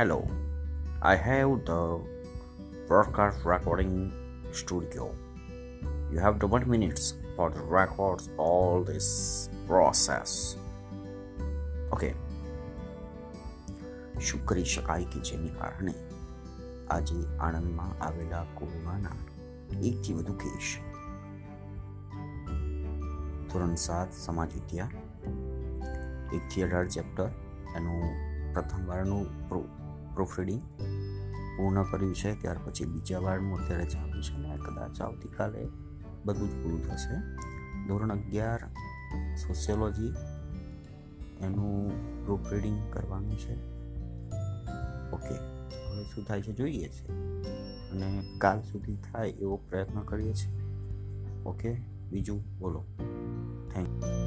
Have the broadcast recording studio. You have the one minutes for the records all this process. Okay. શું કરી શકાય કે જેને કારણે આજે આણંદમાં આવેલા કોરોનાના એકથી વધુ કેસ ધોરણ સાત સમાજ વિદ્યા એકથી અઢાર ચેપ્ટર એનું પ્રથમ વારનું પ્રૂફ રીડિંગ પૂર્ણ કર્યું છે, ત્યાર પછી બીજા વારનું અત્યારે ચાલુ છે ને કદાચ આવતીકાલે બધું જ પૂરું થશે. ધોરણ અગિયાર સોશિયોલોજી એનું પ્રૂફરીડિંગ કરવાનું છે. ઓકે હવે શું થાય છે જોઈએ છે. અને કાલ સુધી થાય એવો પ્રયત્ન કરીએ છીએ. ઓકે બીજું બોલો. Thank you